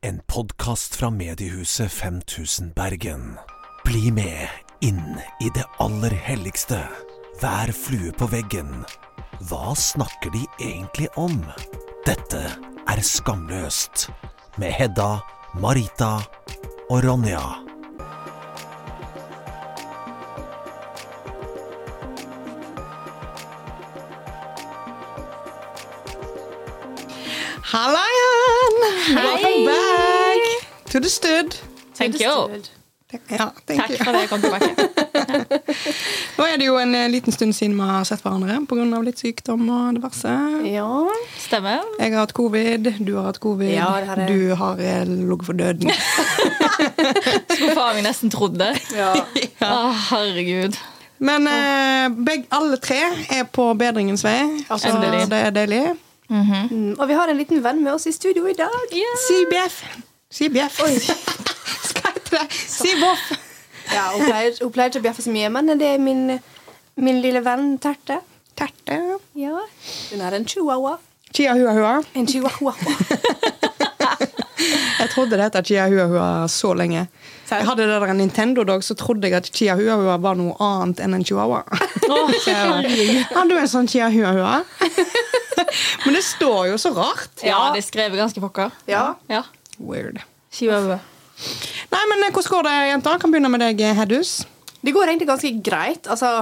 En podkast fra mediehuset 5000 Bergen. Bli med inn i det aller helligste. Hver flue på veggen. Hva snakker de egentlig om? Dette er Skamløst. Med Hedda, Marita og Ronja. To the stud. Thank you. Ja, thank Takk you. for det jeg kom tilbake. Nå er det jo en eh, liten stund siden vi har sett hverandre pga. litt sykdom og diverse. Ja. Stemmer. Jeg har hatt covid, du har hatt covid, Ja, det har du har eh, ligget for døden. Skulle faen meg nesten trodd det. ja. Å, herregud. Men eh, begge, alle tre er på bedringens vei, så Endelig. det er deilig. Mm, Og vi har en liten venn med oss i studio i dag. Yeah. CBF. Jeg til det? Siboff. Ja, hun, pleier, hun pleier ikke å bjeffe så mye, men det er min, min lille venn Terte. Terte. Ja. Hun er en chihuahua. Chia hua hua. En chihuahua. Jeg trodde det het Chia Hua Hua så lenge. Jeg hadde det der Nintendo-dag, så trodde jeg at Chia Hua Hua var noe annet enn en chihuahua. Bare, Har du en sånn Chia Hua Hua? Men det står jo så rart. Ja, det er skrevet ganske pokker. Ja. Ja. Weird. Chihuahua. Nei, men eh, Hvordan går det, jenta? Kan begynne med deg, Hedus. Det går egentlig ganske greit. Altså,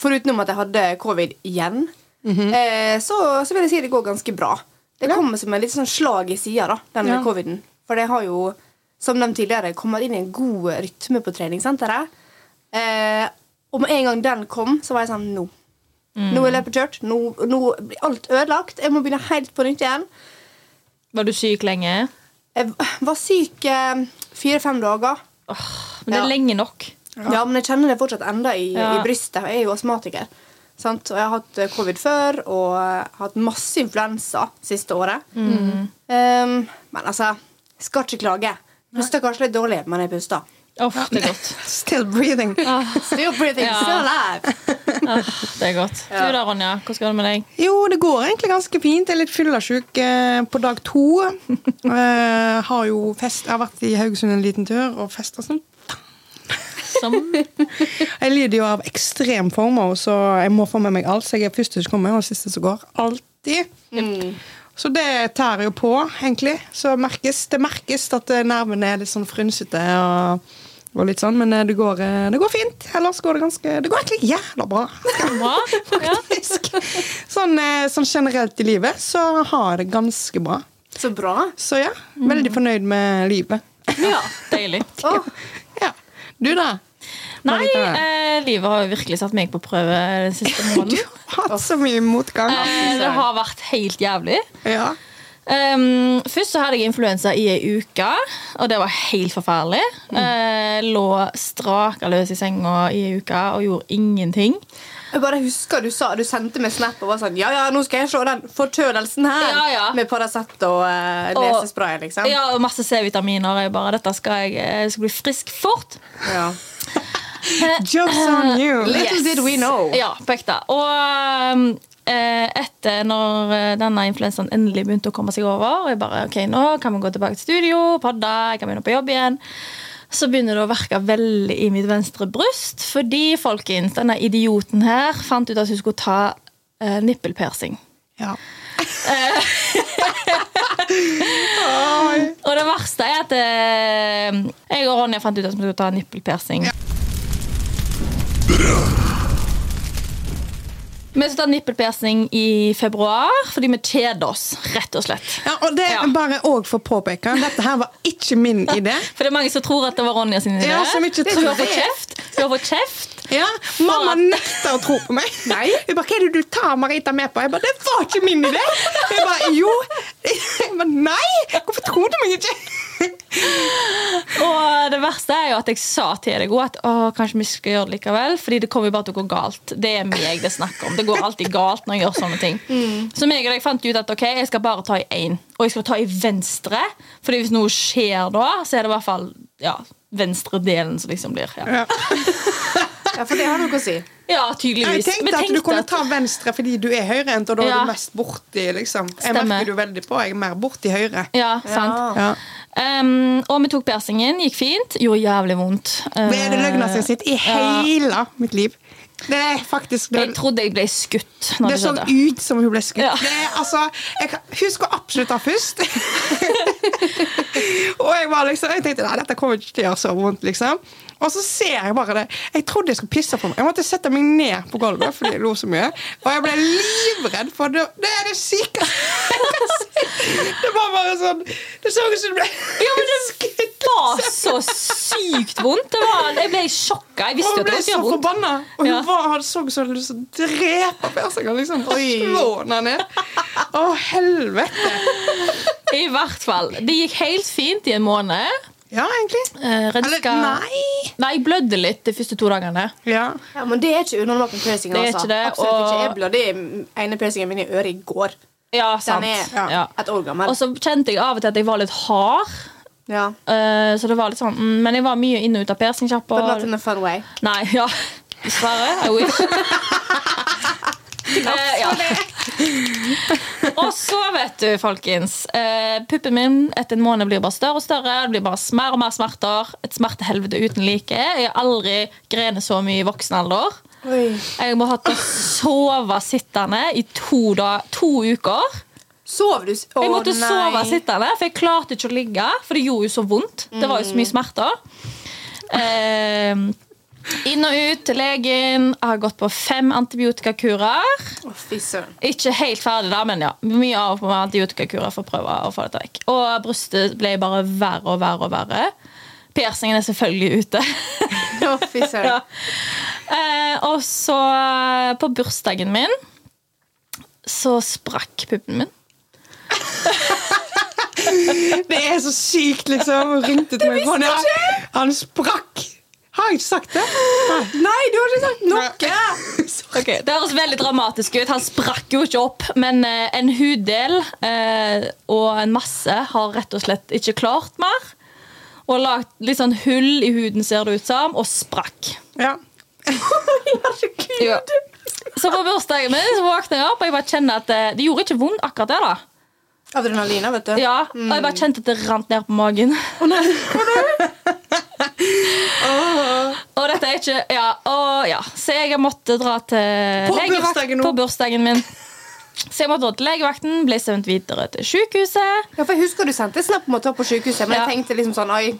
foruten at jeg hadde covid igjen, eh, så, så vil jeg si det går ganske bra. Det Ja. kommer som en litt sånn slag i sida, da, den Ja. coviden. For det har jo, som de tidligere, kommet inn i en god rytme på treningssenteret. Eh, og med en gang den kom, så var jeg sånn Nå. Nå er løpet kjørt. Nå, nå blir alt ødelagt. Jeg må begynne helt på nytt igjen. Var du syk lenge? Jeg var syk eh, fire-fem dager. Men det er Ja. lenge nok. Ja. men jeg kjenner det fortsatt enda i, Ja. i brystet. Jeg er jo astmatiker. Sant? Og jeg har hatt eh, covid før og har hatt masse influensa siste året. Um, men altså, skal ikke klage. Puster kanskje litt dårlig, men jeg puster. Uff, det er godt. Still breathing. Still breathing, Ja. still alive. Ah, det er godt. Du da, Ronja? Hvordan går det med deg? Jo, det går egentlig ganske fint. Jeg er litt fyllesyk eh, på dag to. uh, har jo fest, jeg har vært i Haugesund en liten tur og festa sånn. Som Jeg lider jo av ekstrem former, så jeg må få med meg alt. Så jeg er første som kommer, og siste som går. Alltid. Så det tærer jo på, egentlig. Så merkes, det merkes at eh, nervene er litt sånn frynsete og, og litt sånn, men eh, det går, eh, det går fint. Ellers går det ganske Det går egentlig jævla bra. bra. Ja. Faktisk. Sånn, eh, sånn generelt i livet så har jeg det ganske bra. Så bra. Så ja, veldig fornøyd med livet. ja. Deilig. Ja. Du, da? Nei, eh, livet har virkelig satt meg på prøve den siste måneden. Du har hatt så mye motgang. Eh, det har vært helt jævlig. Ja. Um, først så hadde jeg influensa i ei uke, og det var helt forferdelig. Eh, lå straka løs i senga i ei uke og gjorde ingenting. Jeg bare husker du sa Du sendte meg snap og var sånn Ja, ja, nå skal jeg se den forkjølelsen her. Ja, ja. Med Paracet og uh, lesespray. liksom. Ja, og masse C-vitaminer. Jeg bare, Dette skal jeg, jeg skal bli frisk fort. Ja. Jokes on you. Little did we know. Ja, på ekte. Og um, eh, etter når eh, denne influensaen endelig begynte å komme seg over, og jeg bare, ok, nå kan vi gå tilbake til studio, podde, jeg kan begynne på jobb igjen, så begynner det å verke veldig i mitt venstre bryst, fordi folkens, denne idioten her fant ut at hun skulle ta uh, nippelpersing. Ja. Og det verste er at eh, jeg og Ronja fant ut at vi skulle ta nippelpersing. Vi skal ta nippelpersing i februar fordi vi kjeder oss, rett og slett. Ja, og det Ja. bare òg for påpeke. Dette her var ikke min idé. For det er mange som tror at det var Ronja sin idé. Ja, som ikke Hun tror har fått kjeft. Hun har fått kjeft. Ja, Mamma nekter å tro på meg. Nei. Hun bare, Hva er det du tar Marita med på? Jeg bare, Det var ikke min idé! Jeg bare, Jo. Jeg bare, Nei! Hvorfor tror du meg ikke? Og det verste er jo at jeg sa til deg at å, kanskje vi skal gjøre det likevel. Fordi det kommer jo bare til å gå galt. Det er meg det snakker om. Det går alltid galt når jeg gjør sånne ting. Så meg og deg fant ut at ok, jeg skal bare ta i én. Og jeg skal ta i venstre. Fordi hvis noe skjer da, så er det i hvert fall ja, venstre delen som liksom blir. Ja. Ja, for det har noe å si. Ja, tydeligvis. Jeg tydeligvis. tenkte at du kunne at- ta venstre fordi du er høyrehendt, og da er du mest borti, liksom. Jeg Stemmer. merker du veldig på. Jeg er mer borti høyre. Ja, sant. Ja. Um, og vi tok persingen, gikk fint. Gjorde jævlig vondt. Uh, Det er det løgna som sitter sett i ja. hele mitt liv. Det er faktisk det, Jeg trodde jeg ble skutt når det det så skjedde. ut som hun ble skutt. Ja. Det er, altså, jeg husker absolutt det først. og jeg var liksom, jeg tenkte nei, dette kommer ikke til å gjøre så vondt. liksom Og så ser jeg bare det. Jeg trodde jeg skulle pisse på meg. Jeg måtte sette meg ned på gulvet fordi jeg lo så mye. Og jeg ble livredd, for det, det er det sykeste Det var bare sånn Det så ut som du ble Ja, men det var så sykt vondt. Det var, jeg ble sjokka. Jeg visste jo at det så ikke vondt. forbanna. Og hun var, hadde så hadde lyst til å drepe persingen. Liksom. Slå henne ned. Å, helvete. I hvert fall. Det gikk helt fint i en måned. Ja, egentlig. Eh, Eller nei. Nei, jeg blødde litt de første to dagene. Ja. Ja, men det er ikke unormalt med piercing. Det er Altså. ikke det, Absolutt og- ikke. Jeg blødde i ene piercingen min i øret i går. Ja, sant. Den er Ja. Et år gammel. Og så kjente jeg av og til at jeg var litt hard. ja. Eh, så det var litt sånn mm, Men jeg var mye inne og ut av piercingsjappa. But not in a fun way. Nei, ja. Dessverre. I wish. Eh, ja. og så, vet du, folkens eh, Puppen min etter en måned blir bare større og større. Det blir bare mer og mer smerter. Et smertehelvete uten like. Jeg har aldri grenet så mye i voksen alder. Oi. Jeg må ha til å sove sittende i to, da, to uker. Sov du? Å, Jeg måtte nei. sove sittende, for jeg klarte ikke å ligge. For det gjorde jo så vondt. Det var jo så mye smerter. Eh, inn og ut til legen. Jeg har gått på fem antibiotikakurer. Ikke helt ferdig, da, men ja. Mye av og antibiotikakurer for å prøve å få dette vekk. Og brystet ble bare verre og verre og verre. Piercingen er selvfølgelig ute. Fy ja. eh, og så eh, på bursdagen min så sprakk puppen min. Det er så sykt, liksom. Hun ringte til meg. Han, han sprakk. Har jeg ikke sagt det? Nei, du har ikke sagt noe! Okay, Det høres veldig dramatisk ut. Han sprakk jo ikke opp. Men eh, en huddel eh, og en masse har rett og slett ikke klart mer. Og lagt litt sånn hull i huden, ser det ut som, og sprakk. Ja. Ja. Så på bursdagen min så våkna jeg opp, og jeg bare kjenner at det, det gjorde ikke vondt akkurat det. da Adrenalina, vet du. Ja, Og jeg bare kjente at det rant ned på magen. og dette er ikke Ja, og ja. Så jeg måtte dra til På legevakt- bursdagen? På bursdagen min. Så jeg måtte dra til legevakten, ble sendt videre til sykehuset. Ja, for jeg husker du sendte snap om å ta på sykehuset, men Ja. jeg tenkte liksom sånn Oi,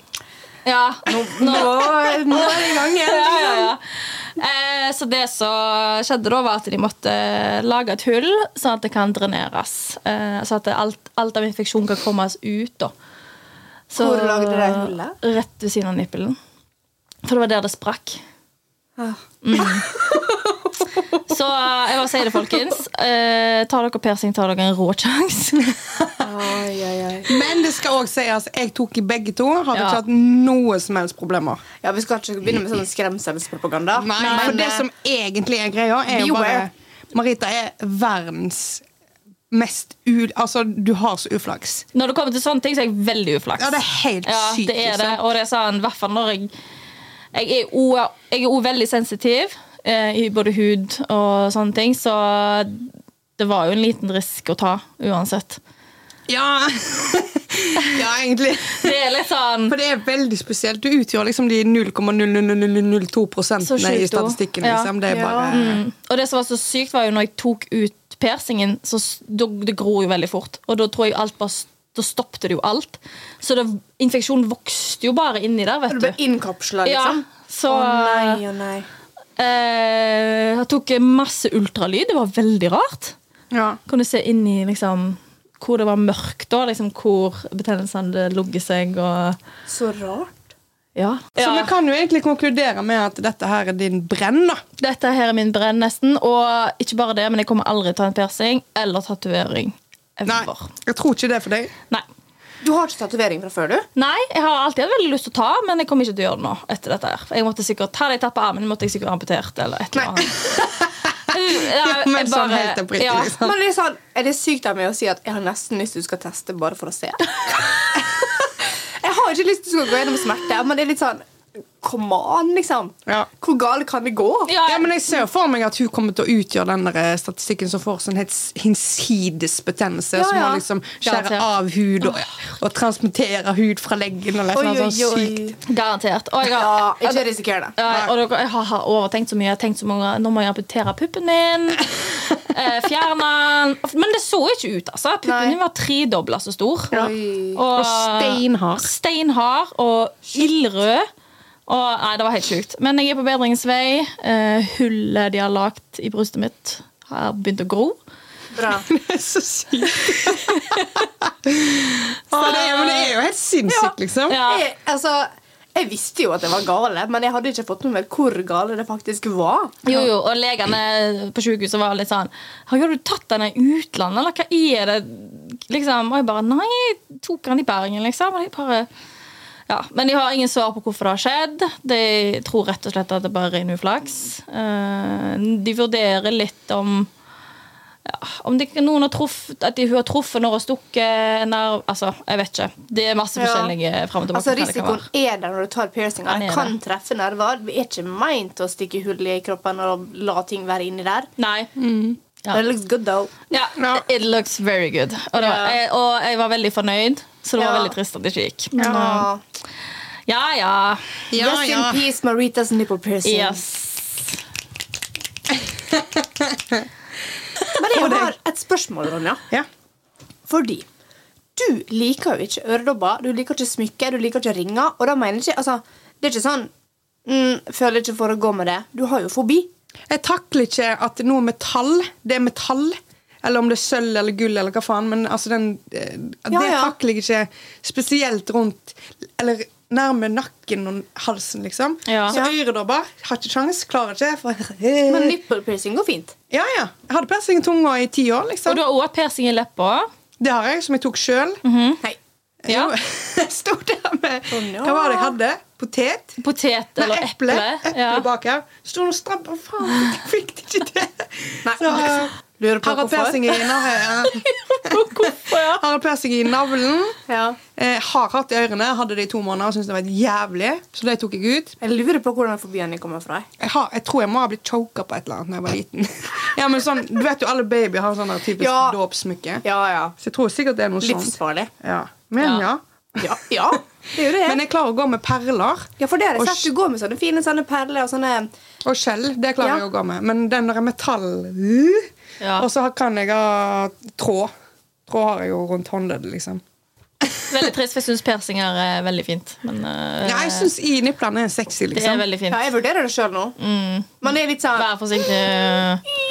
Ja, nå, nå, nå er det i gang igjen. ja, ja, liksom. ja. Eh, så det som skjedde da, var at de måtte lage et hull, sånn at det kan dreneres. Eh, så at alt, alt av infeksjon kan kommes ut. da så, Hvor lagde de hullet? Rett ved siden av nippelen. For det var der det sprakk. Ah. Så eh, jeg bare sier det, folkens. Eh, tar dere persing, tar dere en rå sjanse. Men det skal òg sies jeg tok i begge to. Har Ja. ikke hatt noe som helst problemer. Ja, Vi skal ikke begynne med sånn skremselspropaganda. Nei, men, for det som egentlig er greia, er jo bare Marita er verdens mest u... Altså, du har så uflaks. Når det kommer til sånne ting, så er jeg veldig uflaks. Ja, det er helt Ja, sykt. det er det. liksom. Og det er sånn, i hvert fall når jeg Jeg er også veldig sensitiv eh, i både hud og sånne ting, så det var jo en liten risk å ta uansett. Ja. ja, egentlig. Det er litt sånn For det er veldig spesielt. Du utgjør liksom de 0,00002 Så i statistikken. statistikken. Ja. Liksom. Det bare mm. Og det som var så sykt, var jo når jeg tok ut piercingen, så det gror jo veldig fort. Og da tror jeg alt bare Da stoppet det jo alt. Så det, infeksjonen vokste jo bare inni der, Du vet ble du. liksom? Ja, så Å nei, å nei. eh, Jeg tok masse ultralyd. Det var veldig rart. ja. Kunne se inn i liksom hvor det var mørkt, da, liksom hvor betennelsen hadde ligget seg. Og, Så rart. Ja. Så vi kan jo egentlig konkludere med at dette her er din brenn, da. Dette her er min brenn nesten. Og ikke bare det, men jeg kommer aldri til å ta en piercing eller tatovering. Nei, jeg tror ikke det er for deg. Nei. Du har ikke tatovering fra før, du? Nei, jeg har alltid hatt veldig lyst til å ta, men jeg kommer ikke til å gjøre det nå. etter dette her. Jeg måtte sikkert, ta jeg tatt på armen, måtte jeg sikkert amputert eller et eller annet. Ja, Men sånn helt oppriktig, ja. liksom. Men det er, sånn, er det sykt av meg å si at jeg har nesten lyst til du skal teste bare for å se? ikke lyst til å gå gjennom smerte, men det er litt sånn come on, liksom. Ja. Hvor galt kan det gå? Ja, Ja, men jeg ser for meg at hun kommer til å utgjøre den der eh, statistikken som får sånn helt hinsides betennelse, Ja, som må liksom skjære Garantert. av hud og, og transmittere hud fra leggen. Eller Oi, noe oi, sånt. Garantert. Og jeg har, Ja, ikke risiker det. Ja, og dere, jeg har, overtenkt så mye. Jeg har tenkt så mange Nå må jeg amputere puppen min. Eh, fjerne den. Men det så ikke ut, altså. Puppen din min var tredobla så stor. Og, Og steinhard. Steinhard og ildrød. Og, nei, det var helt sjukt. Men jeg er på bedringens vei. Eh, hullet de har lagt i brystet mitt, har begynt å gro. Bra. Det er så sykt. Ja, det er, men det er jo helt sinnssykt, liksom. Ja. Jeg, altså, jeg visste jo at det var gale, men jeg hadde ikke fått med meg hvor gale det faktisk var. Jo, jo, og legene på sykehuset var litt sånn Har du tatt den i utlandet, eller hva er det? Liksom, og jeg bare Nei, jeg tok den i Bergen, liksom. Og jeg bare ja, Men de har ingen svar på hvorfor det har skjedd. De tror rett og slett at det bare er ren uflaks. Eh, De vurderer litt om ja, om det, noen har truffet, at de, hun har truffet når hun har stukket nerv Altså, jeg vet ikke. Det er masse Ja. forskjellige frem og tilbake. Altså, hva det kan Risikoen er der når du tar piercinger. Den er Det kan det. treffe nerver. Det er ikke meint å stikke hull i kroppen og la ting være inni der. Nei. Ja. It looks good, though. Ja, no. it looks very good. Og, var, jeg, og jeg var veldig fornøyd, så det var Ja. veldig trist at det ikke gikk. Men, Ja. uh, ja, ja. Ja, Rest ja. in peace, Maritas nipple piercing. Yes. Men jeg har et spørsmål, Ronja. Ja. Fordi du liker jo ikke øredobber, du liker ikke smykker, du liker ikke ringer. Og da mener jeg ikke altså, Det er ikke sånn mm, Føler ikke for å gå med det. Du har jo fobi. Jeg takler ikke at noe metall Det er metall. Eller om det er sølv eller gull eller hva faen. Men altså den, det Ja, ja. takler jeg ikke spesielt rundt Eller nærme nakken og halsen, liksom. Ja. Så øredobber har ikke sjans, klarer ikke. For, Men nippelpiercing går fint. ja, ja. Jeg hadde persing i tunga i ti år, liksom Og du har også persing i leppa. Det har jeg, som jeg tok sjøl. Nei. Ja. Sto der med ja. Hva var det jeg hadde? Potet? Potet Nei, eller eple. eple. Eple Ja. bak her. Sto og strabba. Faen, jeg fikk det ikke til. Nei. Så, Lurer på Har hvorfor. persing i navlen. Hvorfor, ja? Har persing i navlen. Ja. Eh, har hatt i ørene. Hadde det i to måneder og syntes det var jævlig. Så det tok jeg ut. Jeg lurer på hvordan fobien din kommer fra. Jeg, har, jeg tror jeg må ha blitt choka på et eller annet da jeg var liten. ja, men sånn, Du vet jo alle babyer har sånn typisk Ja. dåpssmykke. Ja, ja. Så jeg tror sikkert det er noe sånt. Livsfarlig. Ja. Men ja. Ja. Ja. Det er jo det. Men jeg klarer å gå med perler ja, for det har jeg sett. Du går med sånne fine sånne perler og sånne og skjell. Det klarer Ja. jeg å gå med. Men den der er metall uh, Ja. Og så kan jeg ha tråd. Tråd har jeg jo rundt håndleddet, liksom. Veldig trist, for jeg syns persinger er veldig fint. Men uh, Ja, jeg syns i niplene er sexy, det er liksom. veldig fint. Ja, jeg vurderer det sjøl nå. Man er litt sånn Vær forsiktig.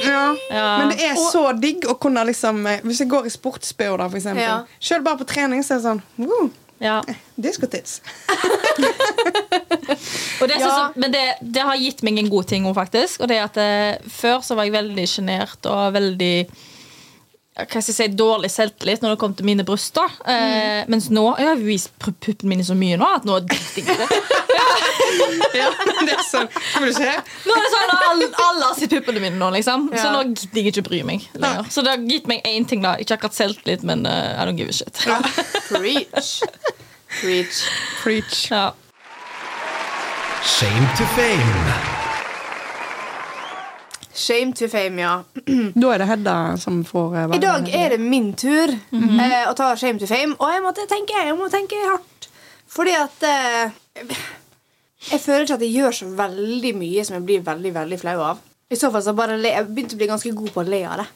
Ja. Ja. Men det er så digg å kunne liksom eh, Hvis jeg går i sportsbh, da, for eksempel. Ja. Selv bare på trening, så er det sånn wow, Ja. Det, er Ja. men det, det har gitt meg en god ting òg, faktisk. Og det at eh, Før så var jeg veldig sjenert og veldig hva skal jeg si, dårlig selvtillit når det kom til mine bryster. Eh, mens nå Jeg har vist puppene mine så mye nå at nå driter jeg i det. Ja, det er sånn. Skal du se? Nå er det sånn alle, alle har sett puppene mine nå, liksom. Så nå gidder jeg ikke bry meg lenger. Så det har gitt meg én ting, da. Ikke akkurat selvtillit, men uh, I don't give a shit. Preach. Preach. Preach. Ja. Shame to fame. Shame to fame, ja. Da er det Hedda som får være I dag er det min tur eh, å ta shame to fame, og jeg måtte tenke, jeg må tenke hardt. Fordi at eh, Jeg føler ikke at jeg gjør så veldig mye som jeg blir veldig veldig flau av. I så fall så bare le, Jeg begynte å bli ganske god på å le av det.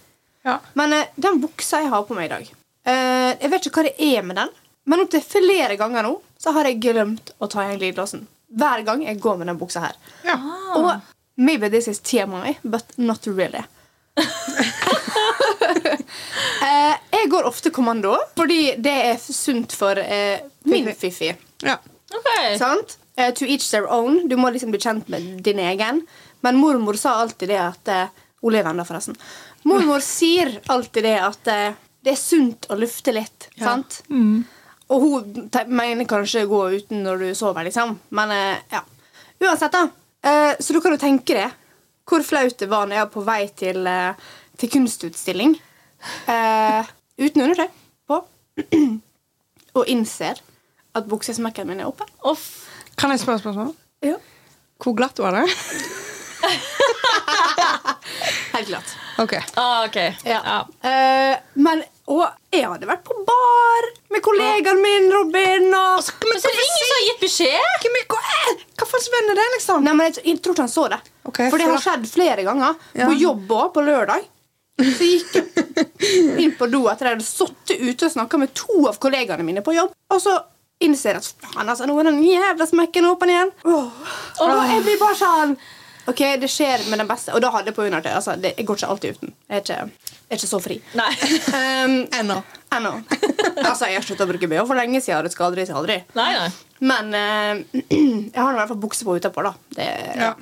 Ja. Men eh, den buksa jeg har på meg i dag eh, Jeg vet ikke hva det er med den, men opptil flere ganger nå så har jeg glemt å ta igjen glidelåsen. Hver gang jeg går med den buksa her. Ja. Og maybe this is TMI, but not really. eh, jeg går ofte kommando fordi det er sunt for eh, min fiffi. ja. Okay. Sant? Eh, to each their own. Du må liksom bli kjent med din egen. Men mormor sa alltid det at eh, Hun lever ennå, forresten. Mormor sier alltid det at eh, det er sunt å lufte litt. Ja. Sant? Og hun mener kanskje gå uten når du sover, liksom. Men ja. Uansett, da. Eh, så du kan jo tenke deg hvor flaut det var når jeg var på vei til, eh, til kunstutstilling eh, uten undertøy på, og innser at buksesmekken min er oppe. Off. Kan jeg spørre spørsmål? Ja. Hvor glatt var det? Helt glatt. Ok. Ah, okay. Ja. Ja. Eh, men og jeg hadde vært på bar med kollegaen min, Robin. Og... Men så er det ingen som har gitt beskjed! Hva hva slags venn er det, liksom? Nei, men jeg, jeg tror ikke han så det. Okay, for det har skjedd flere ganger. Ja. På jobb òg, på lørdag. Så gikk jeg inn på do etter jeg hadde sittet ute og snakka med to av kollegaene mine på jobb. Og så innser jeg at faen, altså, nå er den jævla smekken åpen igjen. Åh. Da jeg blir bare sånn Ok, det skjer med den beste. Og da hadde jeg på undertøy. Altså, det, jeg går ikke alltid uten. Jeg er ikke, jeg er ikke så fri. Nei. Um, Ennå. Ennå. altså, jeg har sluttet å bruke BH for lenge siden. Det skal aldri si aldri. Nei, nei. Men uh, jeg har i hvert fall bukse på utapå. da. Det, Ja.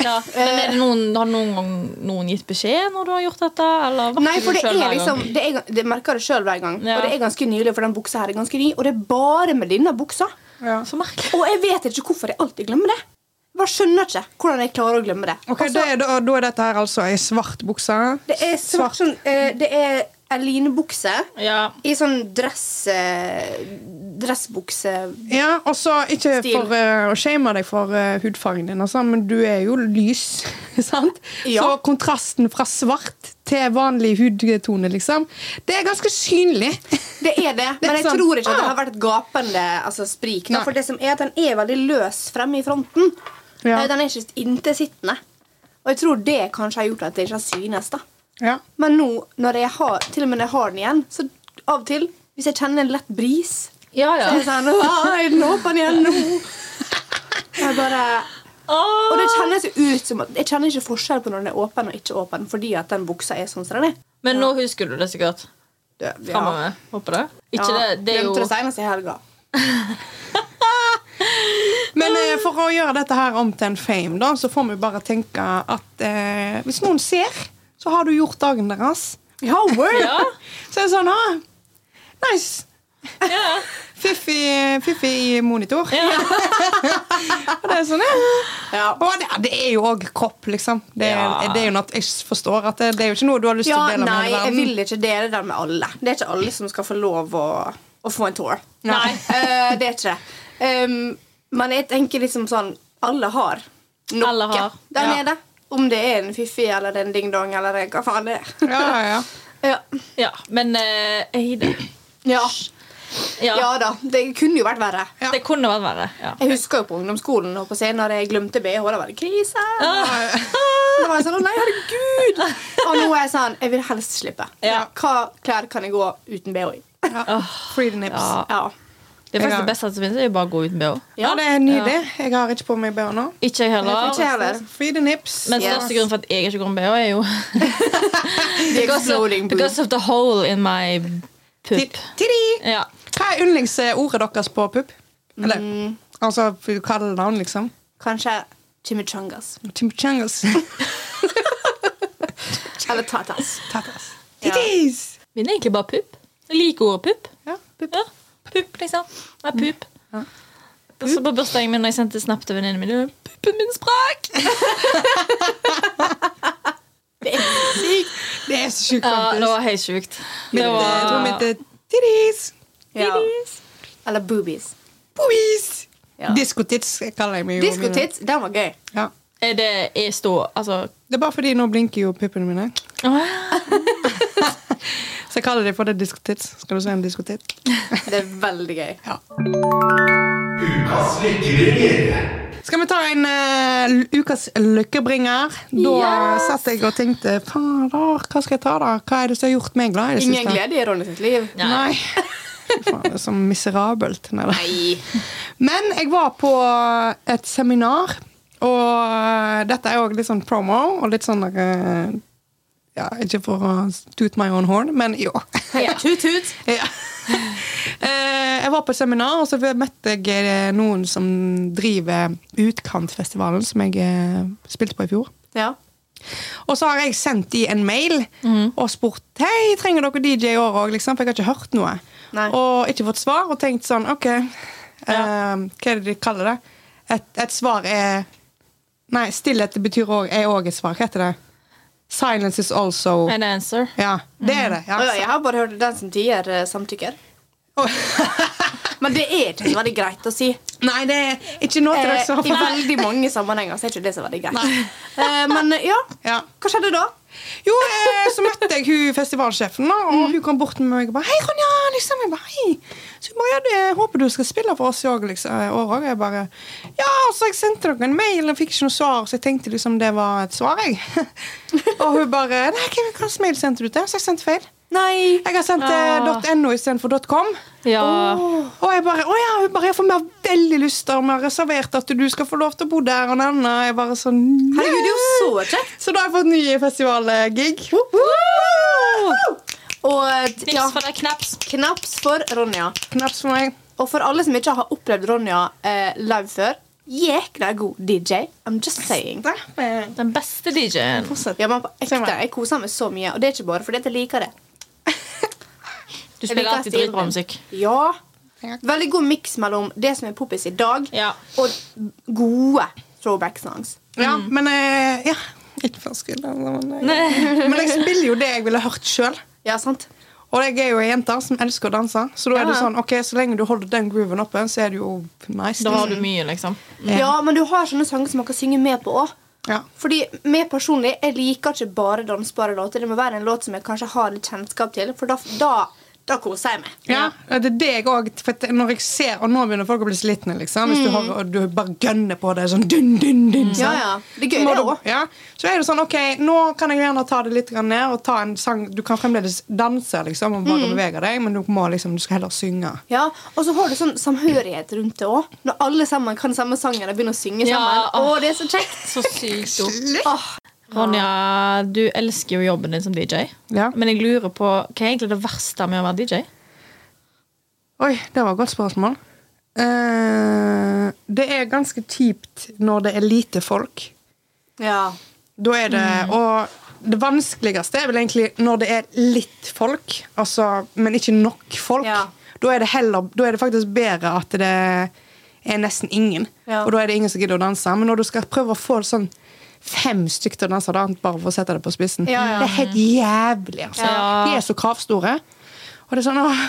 Ja. Men er det noen, har noen gang noen gitt beskjed når du har gjort dette? Nei, for det er liksom? Det, er, det merker jeg sjøl hver gang. Ja. Og det er ganske nylig, for den buksa her er ganske ny. Og det er bare med denne buksa. Ja. Så. Og jeg vet ikke hvorfor jeg alltid glemmer det. Bare skjønner ikke hvordan jeg klarer å glemme det. Ok, Altså, det er, da, da er dette her altså ei svart bukse. det er svart sånn uh, Det er en linebukse Ja. i sånn dress eh, dressbukse Ja, og så ikke Stil. for uh, å shame deg for uh, hudfargen din, altså, men du er jo lys, sant? Ja. Så kontrasten fra svart til vanlig hudtone, liksom, det er ganske synlig. Det er det, men jeg sånn, tror ikke at det har vært et gapende altså, sprik. Da, for det som er at Den er veldig løs fremme i fronten. Ja. Eh, Den er ikke intetsittende. Og jeg tror det kanskje har gjort at det ikke har synes. da Ja. Men nå, når jeg har, til og med når jeg har den igjen, så av og til, hvis jeg kjenner en lett bris, Ja, så er jeg sånn «Åh, Er den åpen igjen nå? Jeg bare Og det kjennes ut som at Jeg kjenner ikke forskjell på når den er åpen og ikke åpen, fordi at den buksa er sånn som den er. Men nå husker du det sikkert. Det, Framover. Håper det. Ikke det, det er jo Glemte det senest i helga. Men eh, for å gjøre dette her om til en fame, da, så får vi bare tenke at eh, hvis noen ser, så har du gjort dagen deres. Ja, word! Ja. Så er det sånn ha. Nice! ja. Fiffig, fiffig monitor. ja. Og det er sånn, ja. Ja. Og det, det er jo òg kropp, liksom. Det, Ja. det er jo noe jeg forstår at det, det er jo ikke noe du har lyst til Ja, å dele med nei, verden. jeg vil ikke dele det med alle. Det er ikke alle som skal få lov å, å få en tour. Nei. Eh, det er ikke det. Um, men jeg tenker liksom sånn Alle har noe Alle har, der ja. nede. Om det er en fiffi eller en ding-dong eller hva faen det er. Ja, ja, ja. Ja. ja. Men uh, Eide Ja. ja. ja da. Det kunne jo vært verre. Ja. Det kunne vært verre. Ja. Jeg husker jo på ungdomsskolen og på scenen når jeg glemte BH. Da var det krise. Ah. Da var jeg sånn, nei, herregud Og nå er jeg sånn, jeg vil helst slippe. Ja. Hva klær kan jeg gå uten BH i? Free the nips. Ja. Ja. Det er faktisk det beste som finnes, er jo bare å gå uten BH. Ja, det er nydelig. Jeg har ikke på meg BH nå. Ikke jeg heller. Ikke heller. Free the nips. Men Yes. største grunnen for at jeg ikke går med BH, er jo because of, because of the hole in my pupp. Ja. Hva er yndlingsordet deres på pupp? Eller Mm. altså kallenavn, liksom? Kanskje chimichangas. Chimichangas. Eller tatas. Tatas. Ja. Tittis! Min er egentlig bare pupp. Jeg liker ordet pupp. Ja, pupp. Ja, pupp, liksom. Ja, pupp. Og så på bursdagen min når jeg sendte snap til venninnen min Puppen min sprakk! Det er sykt. Det er så sjukt, Ja, det var helt sjukt. Det jeg tror var mitt er Titties. Ja. Eller boobies. Boobies! Ja. Diskotits kaller jeg meg jo. Diskotits, den var gøy. Ja. Er det er stå Altså Det er bare fordi nå blinker jo puppene mine. Så jeg kaller det for det diskotits. Skal du se en diskotitt? Det er veldig gøy. Ja. Skal vi ta en uh, ukas lykkebringer? Da Yes! satt jeg og tenkte Fader, hva skal jeg ta, da? Hva er det som har gjort meg glad i det Ingen siste? glede i Ronny sitt liv. Nei. Faen, det er så miserabelt. Nei. Men jeg var på et seminar, og eh, dette er jo litt sånn promo, og litt sånn eh, Ja, ikke for å toot my own horn, men jo. Tut, tut. ja. Eh, Jeg var på et seminar, og så møtte jeg noen som driver Utkantfestivalen, som jeg spilte på i fjor. Ja. Og så har jeg sendt de en mail og spurt Hei, trenger dere DJ i år òg, liksom? For jeg har ikke hørt noe. Nei. Og ikke fått svar, og tenkt sånn OK, eh, hva er det de kaller det? Et, et svar er Nei, stillhet betyr også, er òg et svar. Hva heter det? Silence is also An answer. Ja, det er det. Ja, oh, Ja. jeg har bare hørt den som tier samtykker. samtykker. Men det er ikke så veldig greit å si. Nei, det er ikke noe til dere Eh, som har I fått veldig mange sammenhenger så er ikke det så veldig greit. uh, men ja, Ja. hva skjedde da? Jo, eh, så møtte jeg hun festivalsjefen, da, og Mm. hun kom bort med meg og bare 'Hei, Ronja!' liksom. Jeg bare, hei. Så hun bare, ja, det, håper du skal spille for oss i år, liksom, i år også. Jeg bare Ja, så jeg sendte dere en mail og fikk ikke noe svar, så jeg tenkte liksom det var et svar, jeg. og hun bare 'Nei, hvilken mail sendte du til?' Så jeg sendte feil. Nei. Jeg har sendt ja. .no istedenfor .com. Ja. Og jeg bare, å ja, hun bare, jeg får mer veldig lyst til Vi har reservert at du skal få lov til å bo der og denne. Jeg bare sånn Herregud, det er jo så kjekt. Så da har jeg fått ny festivalgig. Og eh, ja, for deg, knaps. knaps for Ronja. Knaps for meg. Og for alle som ikke har opplevd Ronja eh, live før, jækla god DJ. I'm just saying. Den beste DJ-en. Ja, men på ekte, Jeg koser meg så mye, og det er ikke bare fordi jeg liker det. Du spiller alltid dritbra musikk. Ja. Veldig god miks mellom det som er poppis i dag, Ja. og gode throwback-songs. Ja, men eh, ja. Ikke for altså, men, men jeg spiller jo det jeg ville hørt sjøl. Ja, sant? Og jeg er jo ei jente som elsker å danse. Så da er det sånn, ok, så lenge du holder den grooven oppe, så er det jo nice. Da har du mye, liksom. Ja. men du har sånne sanger som man kan synge med på òg. Ja. Fordi meg personlig, jeg liker ikke bare dansbare låter. Det må være en låt som jeg kanskje har litt kjennskap til, for da, da, da koser jeg meg. Ja, det er det jeg òg Når jeg ser, og nå begynner folk å bli slitne, liksom. Hvis du, har, og du bare gønner på det sånn dun, dun, dun, Ja, ja. Det er gøy, det òg. Ja, så er det sånn, ok, nå kan jeg gjerne ta det litt ned og ta en sang Du kan fremdeles danse liksom, og bare bevege deg, men du, må liksom, du skal heller synge. Ja, og så har du sånn samhørighet rundt det òg. Når alle sammen kan samme sangen og begynner å synge Ja, sammen. åh. Å, det er så kjekt! Så sykt Slutt! Åh, Ronja, du elsker jo jobben din som DJ. Ja. Men jeg lurer på hva er egentlig det verste med å være DJ? Oi, det var et godt spørsmål. Eh, det er ganske kjipt når det er lite folk. Ja. Da er det Mm. Og det vanskeligste er vel egentlig når det er litt folk, altså, men ikke nok folk. Ja. Da, er det heller, da er det faktisk bedre at det er nesten ingen. Ja. Og da er det ingen som gidder å danse. Men når du skal prøve å få sånn fem stykker til å danse, bare for å sette det på spissen Ja, ja. Det er helt jævlig. Altså. Ja. De er så kravstore. Og det er sånn, åh,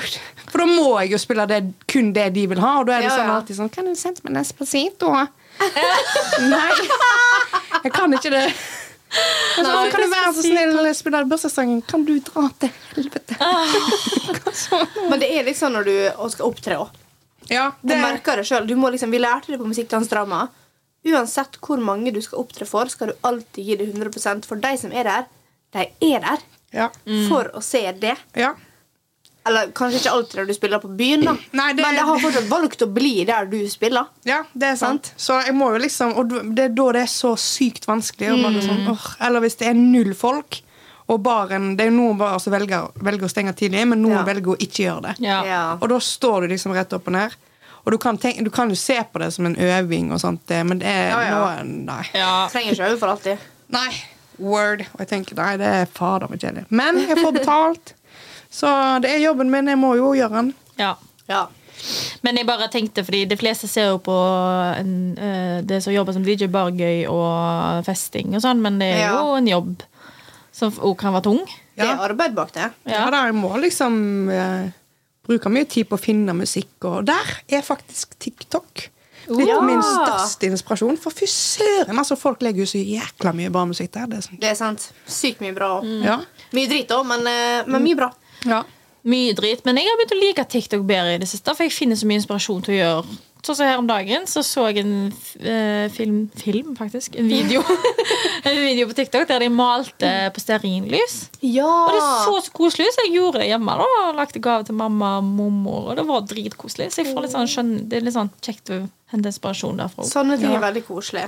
For da må jeg jo spille det, kun det de vil ha. Og da er det Ja, sånn ja. alltid sånn Kan du sende meg Despacito? Nei, jeg kan ikke det. Altså, Nei, kan du være så snill å spille bursdagssangen? Kan du dra til helvete? Men det er liksom når du skal opptre òg. Ja, Du merker det selv. Liksom, vi lærte det på musikkdansdrama. Uansett hvor mange du skal opptre for, skal du alltid gi det 100% For de som er der, de er der ja. for å se det. ja. Eller kanskje ikke alltid der du spiller på byen, da. Nei, det- men de har fortsatt valgt å bli der du spiller. Ja, det er sant. Så jeg må jo liksom Og det er da det er så sykt vanskelig. Mm. bare sånn, or, eller hvis det er null folk, og baren Det er jo noen bare som velger, velger å stenge tidlig, men noen Ja. velger å ikke gjøre det. Ja. Ja. Og da står du liksom rett opp og ned. Og du kan, tenke, du kan jo se på det som en øving, og sånt, men det er Ja, ja. noe Nei. Ja. Trenger ikke øve for alltid. Nei. Word. Og jeg tenker nei, det er fader meg kjedelig. Men jeg får betalt. Så det er jobben min. Jeg må jo gjøre den. ja. Ja. Men jeg bare tenkte, fordi de fleste ser jo på en, eh, det som jobber som DJ, bare gøy og festing og sånn, men det er Ja. jo en jobb som òg kan være tung. Det Ja. er arbeid bak det. Ja, da, jeg må liksom eh, bruke mye tid på å finne musikk, og der er faktisk TikTok. Litt Ja. min største inspirasjon. For fy søren, altså, folk legger jo så jækla mye bra musikk der. Det er sånn. Det er sant. Sykt mye bra. Mm. Ja. Mye drit òg, men, eh, men mye bra. ja. Mye drit, men jeg har begynt å like TikTok bedre i det siste, for jeg finner så mye inspirasjon til å gjøre. Sånn som her om dagen så så jeg en eh, film, film faktisk, en video En video på TikTok der de malte på stearinlys. Ja. Og det så så koselig ut, så jeg gjorde det hjemme. da og Lagde gave til mamma og mormor, og det var dritkoselig. Så jeg får litt sånn skjønn, det er litt sånn kjekt å hente inspirasjon derfra. Sånne ting er veldig koselig.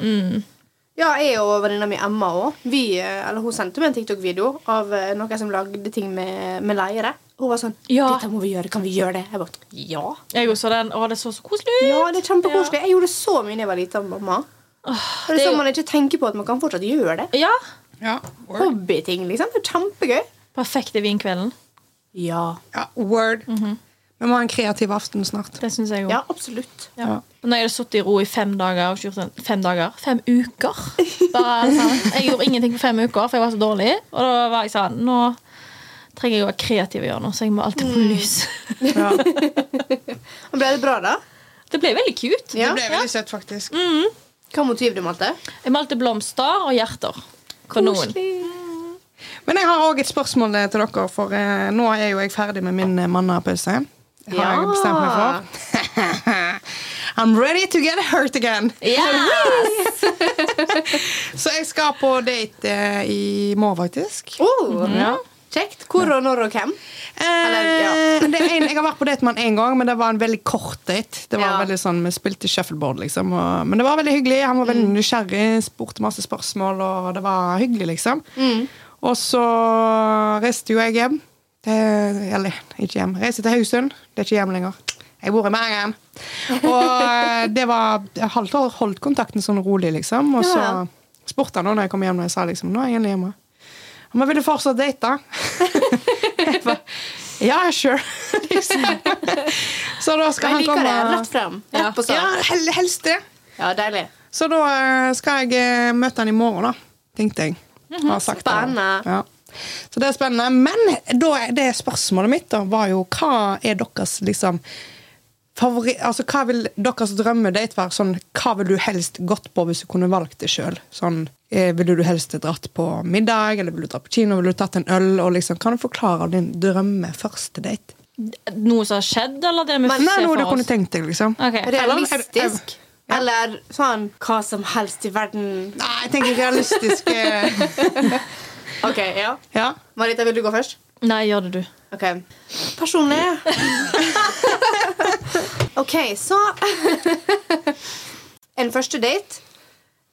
Ja, jeg og venninna mi Emma òg. Hun sendte meg en TikTok-video av eh, noen som lagde ting med, med leire. Hun var sånn Ja. 'Dette må vi gjøre. Kan vi gjøre det?' Jeg bare Ja. Jeg også den, å, det så så koselig ut. Ja, det er kjempekoselig. Jeg gjorde så mye da jeg var liten. mamma. Åh, det er sånn jo- man ikke tenker på at man kan fortsatt gjøre det. Ja. Ja. Hobbyting, liksom. Det er kjempegøy. Perfekte vinkvelden. Ja. ja. Word. Vi må ha en kreativ aften snart. Det syns jeg òg. Ja, absolutt. Ja. Ja. Nå har jeg sittet i ro i fem dager Fem dager? Fem uker. Bare, sånn. Jeg gjorde ingenting på fem uker, for jeg var så dårlig. Og da var jeg sånn Nå trenger jeg å være kreativ og gjøre noe, så jeg må alltid få lys. Ja. Ble det bra, da? Det ble veldig cute. Ja. Det ble veldig søtt, faktisk. Hva motiv du malte? Jeg malte blomster og hjerter. Men jeg har òg et spørsmål eh, til dere, for eh, nå er jo jeg ferdig med min eh, Ja Har Ja. jeg bestemt meg for. I'm ready to get hurt again. Yes! Så jeg skal på date i morgen, faktisk. Oh, Ja. Kjekt. Hvor og når og hvem? Eller, ja. Eh, det en, jeg har vært på date med han én gang, men det var en veldig kort date. Det var Ja. veldig sånn, Vi spilte shuffleboard, liksom. Og, men det var veldig hyggelig. Han var veldig Mm. nysgjerrig, spurte masse spørsmål, og det var hyggelig, liksom. Mm. Og så reiste jo jeg hjem. Til, eller ikke hjem. Reiste til Haugesund. Det er ikke hjem lenger. Jeg bor i Bergen. Og eh, det var Jeg holdt, holdt kontakten sånn rolig, liksom. Og så spurte han da når jeg kom hjem, og jeg sa liksom Nå er jeg endelig hjemme. Men vil du fortsatt date? Jeg bare, ja, sure. Liksom. Så da skal han komme Jeg liker det. Rett frem. Rett på Ja, hel- helst det. Ja, deilig. Så da eh, skal jeg eh, møte han i morgen, da. Tenkte jeg. Det. Spennende. Ja. Så det er spennende. Men da, det spørsmålet mitt da, var jo hva er deres liksom favori, altså Hva vil deres drømmedate være? Sånn, hva vil du helst gått på hvis du kunne valgt det sjøl? Sånn, eh, ville du helst dratt på middag, eller ville du dratt på kino? Ville du tatt en øl? Og liksom, kan du forklare din drømme første date? Noe som har skjedd, eller det vi Nei, ser noe du kunne tenkt deg, liksom. Okay. Realistisk. Eller sånn hva som helst i verden. Nei, jeg tenker realistisk. Ok, ja. ja. Marita, vil du gå først? Nei, gjør det du. Ok. Personlig Ok, så En første date.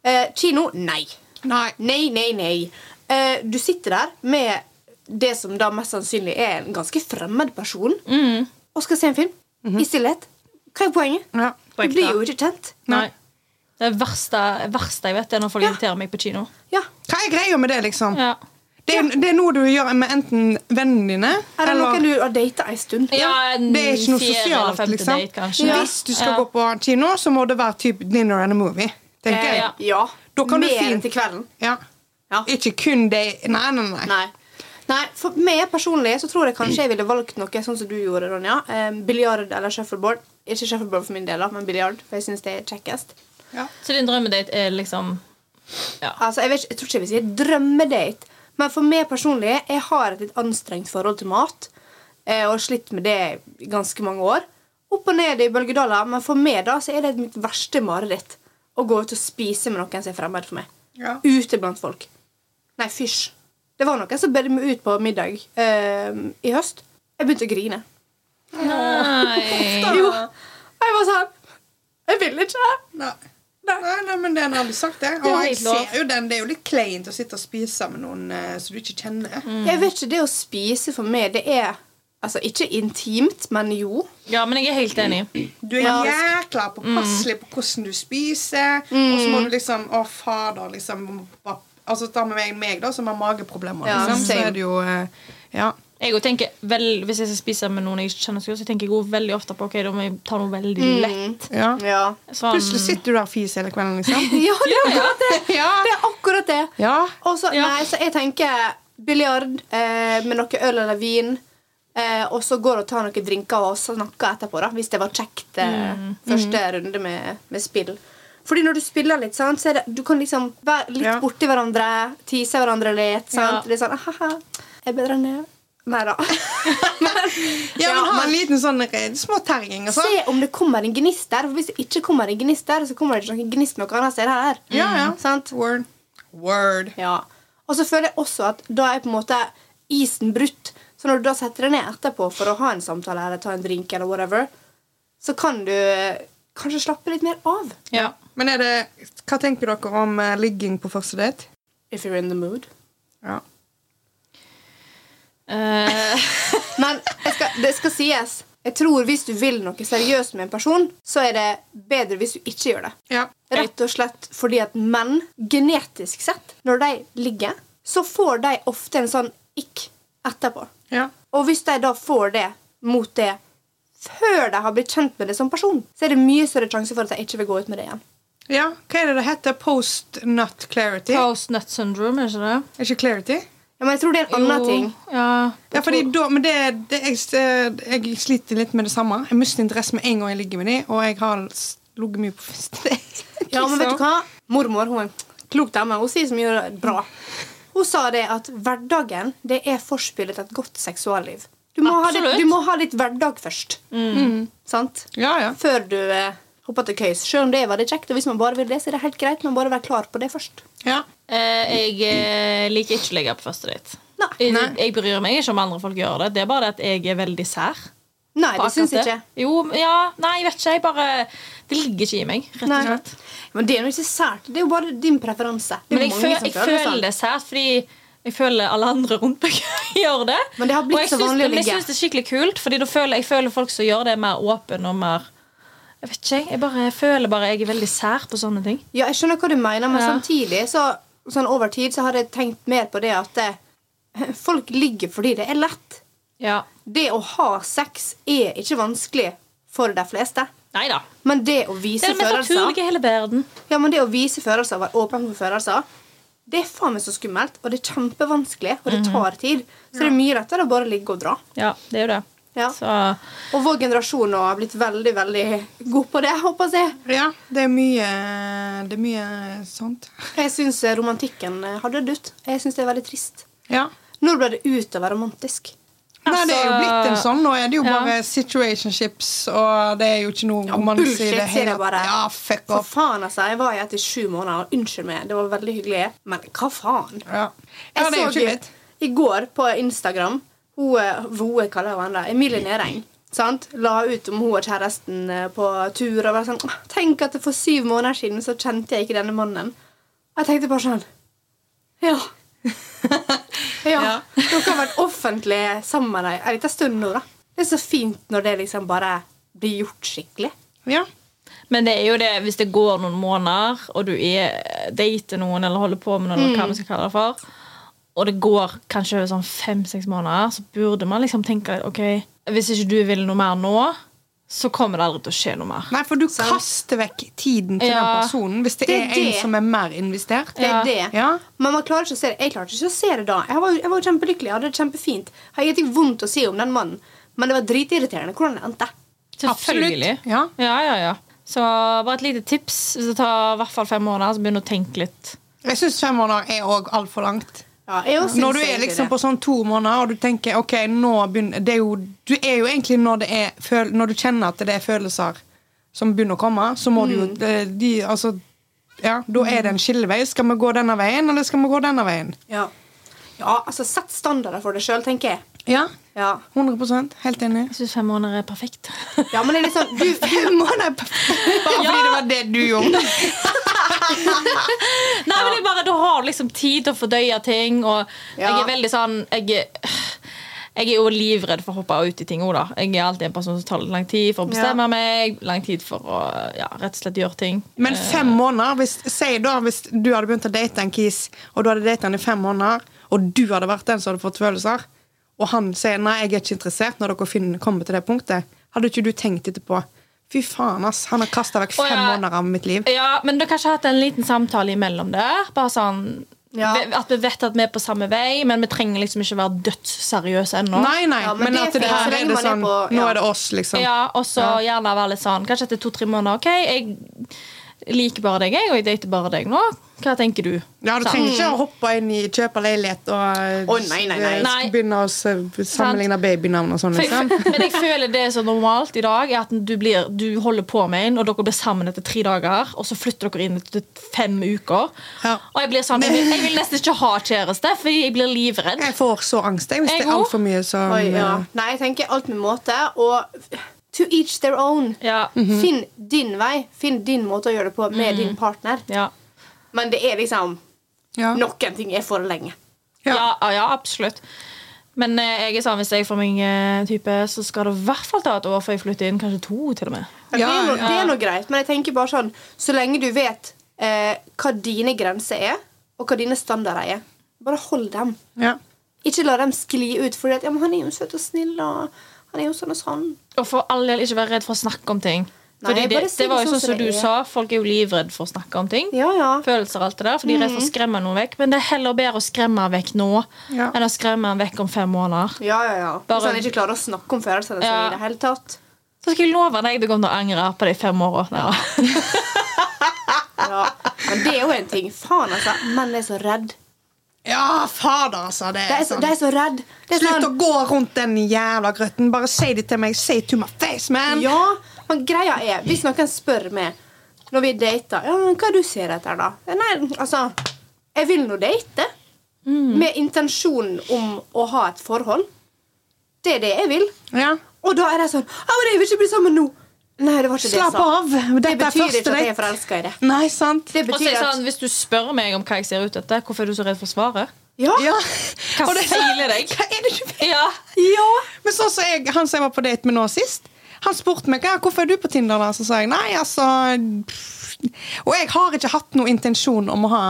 Eh, kino? Nei. Nei. Nei, nei, nei. Eh, du sitter der med det som da mest sannsynlig er en ganske fremmed person, og skal se en film i stillhet. Hva er poenget? Ja. Du blir jo ikke kjent. Nei. Det verste, verste jeg vet, er når folk inviterer meg på kino. Ja. Hva er greia med det, liksom? Ja. Det, er, det er noe du gjør med enten vennene dine Er det eller noen du har data en stund? Ja, en Det er ikke noe sosialt, liksom. date, ja. Hvis du skal Ja. gå på kino, så må det være typ dinner and a movie. Tenker Ja, jeg. ja. Ja. Da kan du Mer fint- til kvelden. Ja. Ja. Ikke kun det Nei, nei, nei. Nei. Nei, for meg personlig så tror jeg kanskje jeg ville valgt noe sånn som du gjorde, Ronja. Um, biljard eller shuffleboard. Ikke shuffleboard for min del, men biljard. For jeg syns det er kjekkest. Så din drømmedate er liksom Altså, jeg, vet, jeg tror ikke jeg vil si drømmedate, men for meg personlig Jeg har et litt anstrengt forhold til mat eh, og har slitt med det i ganske mange år. Opp og ned i bølgedaler, men for meg da så er det mitt verste mareritt å gå ut og spise med noen som er fremmed for meg. Ja. Ute blant folk. Nei, fysj. Det var noen som bød meg ut på middag eh, i høst. Jeg begynte å grine. Nei. Jo. Jeg var sånn Jeg vil ikke. Nei. Nei, nei, men det har aldri sagt det. Og Det jeg ser jo den, det er jo litt kleint å sitte og spise med noen eh, som du ikke kjenner. Jeg vet ikke, Det å spise for meg, det er Altså, ikke intimt, men jo. Ja, men jeg er helt enig. Du er Ja. jækla påpasselig på hvordan du spiser, og så må du liksom Å, fader, liksom Altså ta med meg, meg da, som har mageproblemer, Ja, liksom, så er det jo eh, Ja. Jeg tenker vel, Hvis jeg skal spise med noen jeg ikke kjenner så godt, tenker jeg veldig ofte på Ok, da må jeg ta noe veldig lett. ja. Ja. Sånn, Plutselig sitter du der og fiser hele kvelden, liksom. Ja, det er akkurat det. Ja. Det er akkurat det. Ja. Og Ja. nei, så jeg tenker biljard eh, med noe øl eller vin. Eh, og så går og tar noen drinker og snakker etterpå, da, hvis det var kjekt eh, første runde med, med spill. Fordi når du spiller litt, sant, så er det, du kan liksom være litt Ja. borti hverandre, tise hverandre litt. Sant? Ja. Litt sånn «Haha, Jeg er bedre enn det. Nei da. Ja, men Ja, ha en liten sånn små terging og sånn. Se om det kommer en gnist der. For hvis det ikke kommer en gnist der, så kommer det ikke noen gnist noe annet sted her. Ja, ja. Sant? Word. Word. Ja. Og så føler jeg også at da er på en måte isen brutt. Så når du da setter deg ned etterpå for å ha en samtale eller ta en drink, eller whatever, så kan du eh, kanskje slappe litt mer av. Ja. Men er det Hva tenker dere om eh, ligging på første date? If you're in the mood. Ja. Eh, Men jeg skal, det skal sies. Jeg tror Hvis du vil noe seriøst med en person, så er det bedre hvis du ikke gjør det. ja. Rett og slett fordi at menn, genetisk sett, når de ligger, så får de ofte en sånn ikk etterpå. ja. Og hvis de da får det mot det før de har blitt kjent med det som person, så er det mye større sjanse for at de ikke vil gå ut med det igjen. Ja, Hva er det det heter? Post-nut clarity? Post nut syndrome, er ikke det? Er ikke clarity? Ja, men jeg tror det er en annen ting. Ja, Ja, fordi da, men det, det jeg, jeg sliter litt med det samme. Jeg mister interesse med en gang jeg ligger med dem, og jeg har ligget mye på første date. Ja, men vet du hva? Mormor hun er en klok dame. Hun sier så mye bra. Hun sa det at hverdagen det er forspillet til et godt seksualliv. Du må, ha, det, du må ha litt hverdag først. Sant? Ja, ja. Før du eh, hopper til køys. Selv om det er veldig kjekt, og hvis man bare vil det, så er det helt greit. Men bare være klar på det først. ja. Eh, jeg eh, liker ikke å ligge på første date. Nei. Jeg, jeg bryr meg ikke om andre folk gjør det. Det er bare det at jeg er veldig sær. Nei, det syns jeg ikke. Jo, ja, nei, jeg vet ikke. Jeg bare, det ligger ikke i meg, rett og Nei. slett. Men det er jo ikke sært. Det er jo bare din preferanse. Det er Men jeg, føl, jeg føler det sånn. det sært, fordi jeg føler alle andre rundt meg gjør det. Men det har blitt så vanlig å ligge. men jeg syns det er skikkelig kult, Fordi da føler jeg føler folk som gjør det, er mer åpen og mer Jeg vet ikke, jeg bare jeg føler bare jeg er veldig sær på sånne ting. Ja, jeg skjønner hva du mener, men Ja. samtidig så, sånn over tid så har jeg tenkt mer på det at det, folk ligger fordi det er lett. Ja. Det å ha sex er ikke vanskelig for de fleste. Neida. Men det å Det vise er det mest følelser naturlige i hele verden. Ja, men det å vise følelser være åpen for følelser, det er faen meg så skummelt. Og det er kjempevanskelig, og det tar tid. Så det er mye lettere å bare ligge og dra. Ja, det er jo det. Ja. Så Og vår generasjon har blitt veldig, veldig god på det, håper jeg. ja. Det er mye Det er mye sånt. Jeg syns romantikken har dødd ut. Jeg syns det er veldig trist. Ja. Når ble det ut å være romantisk? Nei, det er jo Altså, blitt en sånn. Nå er det jo ja. bare situationships, og det er jo ikke noe ja, bullshit, det sier hele jeg bare. Ja, fuck For off. faen, altså. Jeg var i etter sju måneder, og unnskyld meg, det var veldig hyggelig. Men hva faen? Ja, ja Jeg det så i går på Instagram Hun, eh, jeg kaller hun henne Emilie Næreng. Sant? La ut om hun og kjæresten eh, på tur. Og var sånn, Tenk at for syv måneder siden så kjente jeg ikke denne mannen. Jeg tenkte bare sånn Ja. ja. Dere har vært offentlig sammen en liten stund nå, da. Det er så fint når det liksom bare blir gjort skikkelig. Ja. Men det er jo det, hvis det går noen måneder, og du er, dater noen eller holder på med noen, eller hva vi skal kalle det for, og det går kanskje sånn fem-seks måneder, så burde man liksom tenke ok, hvis ikke du vil noe mer nå, så kommer det aldri til å skje noe mer. Nei, for du kaster vekk tiden til Ja. den personen hvis det, Det er er en som er mer investert. Det er det. Ja. Men man klarer ikke å se det. Jeg klarte ikke å se det da. Jeg var, jeg var kjempelykkelig. Jeg hadde det kjempefint. Jeg har ingenting vondt å si om den mannen, men det var dritirriterende hvordan det endte. Selvfølgelig. Ja. Ja, ja, ja. Så bare et lite tips. Hvis det tar i hvert fall fem måneder, så begynn å tenke litt. Jeg syns fem måneder er òg altfor langt. Ja, Når du er liksom på sånn to måneder, og du tenker ok, nå begynner det er jo, Du er jo egentlig når det er Når du kjenner at det er følelser som begynner å komme, så må du jo Mm. eh, de, altså, ja, Da er det en skillevei. Skal vi gå denne veien, eller skal vi gå denne veien? Ja. ja, altså Sett standarder for deg sjøl, tenker jeg. Ja, Ja. 100% Helt enig. Jeg syns fem måneder er perfekt. ja, men det er sånn du, Fem måneder Bare fordi det var det du gjorde. Nei, men det er bare, Da har du liksom tid til å fordøye ting, og jeg er veldig sånn Jeg, jeg er jo livredd for å hoppe ut i ting òg, da. Jeg er alltid en person som tar litt lang tid for å bestemme meg, lang tid for å ja, rett og slett gjøre ting. Men fem måneder hvis, Si da hvis du hadde begynt å date en kis, og du hadde datet han i fem måneder, og du hadde vært den som hadde fått følelser, og han sier 'nei, jeg er ikke interessert' når dere finner, kommer til det punktet, hadde ikke du tenkt etterpå Fy faen, ass. Han har kasta vekk fem ja. måneder av mitt liv. Ja, Men du har kanskje hatt en liten samtale imellom der. Bare sånn Ja. At vi vet at vi er på samme vei, men vi trenger liksom ikke være dødsseriøse ennå. Nei, nei, Ja, men men, det at det her er det sånn er sånn ja. Nå er det oss, liksom. Ja, og så gjerne være litt sånn Kanskje etter to-tre måneder. OK, jeg liker bare deg, jeg, og jeg dater bare deg nå. Hva tenker du? Ja, Du trenger ikke å hoppe inn i kjøpe leilighet og Å, nei, nei, nei. eh, begynne å sammenligne babynavn og sånn. Liksom. men jeg føler det er så normalt i dag er at du, blir, du holder på med en, og dere blir sammen etter tre dager, og så flytter dere inn etter fem uker. Ja. Og jeg blir sånn, jeg vil, jeg vil nesten ikke ha kjæreste, for jeg blir livredd. Jeg får så angst jeg, hvis Jeg det er altfor mye som Oi, ja. eh, Nei, jeg tenker alt med måte. Og to each their own. Ja, Finn din vei. Finn din måte å gjøre det på med din partner. ja. Men det er liksom ja. Noen ting er for lenge. Ja, ja, ja absolutt. Men eh, jeg er sånn, hvis jeg får meg eh, type, så skal det i hvert fall ta et år før jeg flytter inn. Kanskje to, til og med. Ja, det, er Ja, noe, ja. det er noe greit, men jeg tenker bare sånn Så lenge du vet eh, hva dine grenser er, og hva dine standarder er, bare hold dem. Ja. Ikke la dem skli ut, for ja, men han er jo søt og snill, og han er jo sånn og sånn. Og for all del ikke være redd for å snakke om ting. Nei, Fordi det, det var jo sånn som du sa, folk er jo livredde for å snakke om ting. Ja, ja. Følelser og alt det der, for de er redd for å skremme noen vekk. Men det er heller bedre å skremme vekk nå Ja. enn å skremme den vekk om fem måneder. Ja, ja, ja. Hvis han ikke klarer å snakke om følelsene sine i det hele tatt. Så skal jeg love deg du kommer til å angre på de fem åra. Ja. Ja. Men det er jo en ting. Faen, altså. Menn er så redd. Ja, fader, altså. Det De er er så, sånn. det er så redd. Det er Slutt å sånn, gå rundt den jævla grøtten. Bare si det til meg. Say it to my face, man. ja, men greia er, hvis noen spør meg når vi dater ja, men Hva du ser etter, da? Nei, altså Jeg vil nå date. Med intensjonen om å ha et forhold. Det er det jeg vil. Ja. Og da er de sånn 'Å, men jeg vil ikke bli sammen nå. Nei, det var ikke Slapp det jeg sa. av. Dette det betyr ikke at jeg er forelska i det. Nei, sant? Det så betyr at sånn, Hvis du spør meg om hva jeg ser ut etter, hvorfor er du så redd for svaret? Ja. Ja. Hva feiler deg? Hva er det du vil? Ja. ja. Men sånn som jeg, han som jeg var på date med nå sist, han spurte meg ja, hvorfor er du på Tinder. da? Så sa jeg nei, altså pff. Og jeg har ikke hatt noen intensjon om å ha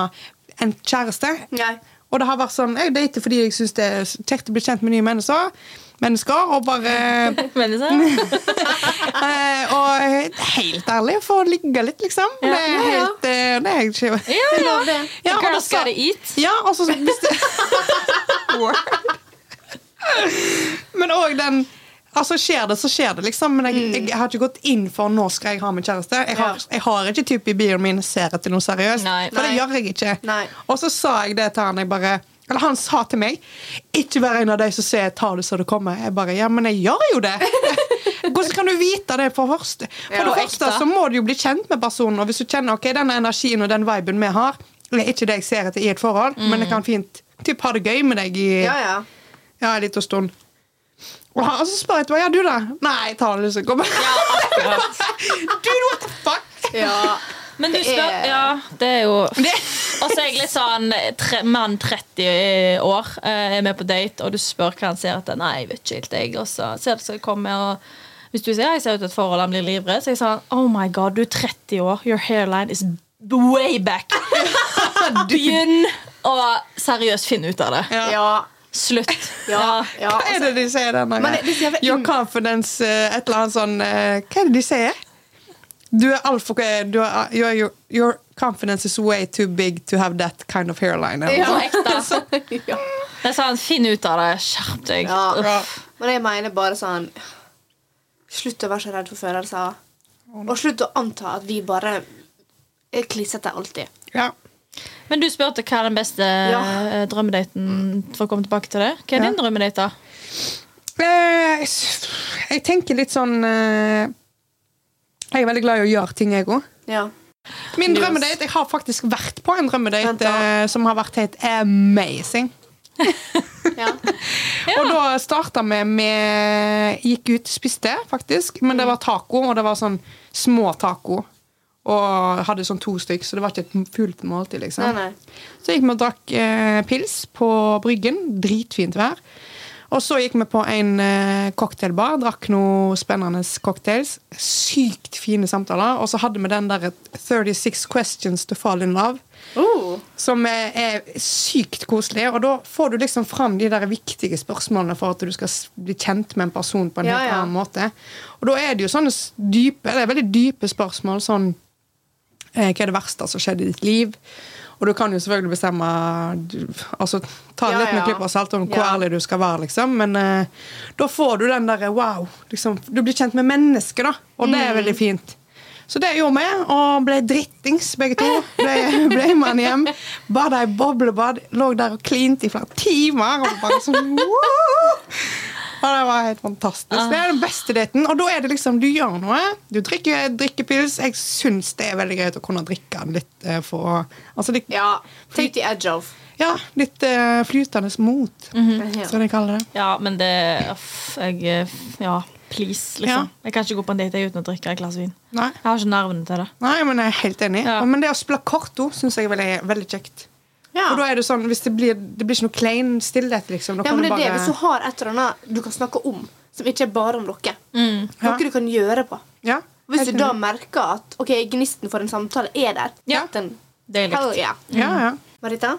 en kjæreste. Nei. Og det har vært sånn, jeg dater fordi jeg syns det er kjekt å bli kjent med nye mennesker. mennesker og bare Mennesker? eh, Og helt ærlig, få ligge litt, liksom. Det er Ja, ja. helt eh, Det er ikke Ja, ja. det. Ja, og Girls gotta eat. Ja, og så hvis det. Men òg den Altså, Skjer det, så skjer det, liksom. Men jeg, jeg har ikke gått inn for nå skal jeg ha min kjæreste. Jeg har, jeg har ikke type i bioen min ser etter noe seriøst. Nei. For det gjør jeg ikke. Nei. Og så sa jeg det til han. Jeg bare, eller han sa til meg Ikke vær en av de som ser 'ta det så det kommer'. Jeg bare Ja, men jeg gjør jo det! Hvordan kan du vite det for først? For Ja, det første ekte. så må du jo bli kjent med personen. Og hvis du kjenner ok, denne energien og den viben vi har, det er ikke det jeg ser etter i et forhold, men jeg kan fint typ, ha det gøy med deg i Ja, ja. ja, en liten stund. Og han- så spør jeg etterpå, ja, du da? Nei, jeg tar det liksom. Ja, Dude, what the fuck? ja. Men du spør Ja, det er jo Og så er jeg litt sånn tre, mann 30 år, eh, er med på date, og du spør hva han ser etter. Nei, jeg vet ikke helt, jeg. Og så ser du så jeg kommer, og hvis du sier jeg ser ut et forhold, han blir livredd, så jeg sa oh my god, du er 30 år, your hairline is way back. Begynn å seriøst finne ut av det. Ja. Slutt. Ja. ja. hva er det de sier der? Det- det er så jævla Your confidence, eh, et eller annet sånn eh, Hva er det de sier? Du er altfor du er, your, your, your confidence is way too big to have that kind of hairline. Ja, ekte. ja. Jeg sa han, finn ut av det. Skjerp deg. Ja. Men jeg mener bare sånn Slutt å være så redd for følelser. Og slutt å anta at vi bare er klissete alltid. Ja. Men du spurte hva er den beste Ja. eh, drømmedaten, for å komme tilbake til det. Hva er Ja. din drømmedate, da? Eh, jeg tenker litt sånn eh, Jeg er veldig glad i å gjøre ting, jeg òg. Ja. Min drømmedate, Jeg har faktisk vært på en drømmedate da. som har vært helt amazing. ja. Og da starta vi med Gikk ut, spiste, faktisk. Men det var taco, og det var sånn små taco. Og hadde sånn to stykk, så det var ikke et fullt måltid. liksom. Nei, nei. Så gikk vi og drakk eh, pils på Bryggen. Dritfint vær. Og så gikk vi på en eh, cocktailbar, drakk noe spennende cocktails. Sykt fine samtaler. Og så hadde vi den der 36 questions to fall in love. Oh. Som er, er sykt koselig. Og da får du liksom fram de der viktige spørsmålene for at du skal bli kjent med en person på en Ja, helt ja. annen måte. Og da er det jo sånne dype, det er veldig dype spørsmål. Sånn Hva er det verste som skjedde i ditt liv? Og du kan jo selvfølgelig bestemme Altså ta Ja, litt med ja. av salt om hvor Ja. ærlig du skal være, liksom. Men eh, da får du den derre wow. Liksom, du blir kjent med mennesket, da. Og det Mm. er veldig fint. Så det gjorde vi, og ble drittings begge to. Ble, ble man hjem, bada i boblebad, lå der og klinte i flere timer. Og bare sånn wow! Og det var helt fantastisk. Det er den beste daten. Og da er det liksom, du gjør noe. Du drikker drikkepils. Jeg syns det er veldig greit å kunne drikke den litt eh, for å Altså litt, Ja. Take the edge of. ja, litt uh, flytende mot, Ja. som de kaller det. Ja, men det uff, jeg, eh, Ja, please, liksom. Ja. Jeg kan ikke gå på en date uten å drikke et glass vin. Nei. Jeg har ikke nervene til det. Nei, men jeg er helt enig. Ja. Men det å spille korto syns jeg er veldig, veldig kjekt. Ja. Og da er det sånn, hvis det blir, det blir ikke noe klein stillhet, liksom. Da Ja, men det er bare det. Hvis du har et eller annet du kan snakke om, som ikke er bare om dere. Mm. Ja. Du kan gjøre på. ja, Hvis du da merker at ok, gnisten for en samtale er der, Ja. den, Det er likt. yeah. Ja, ja. Marita?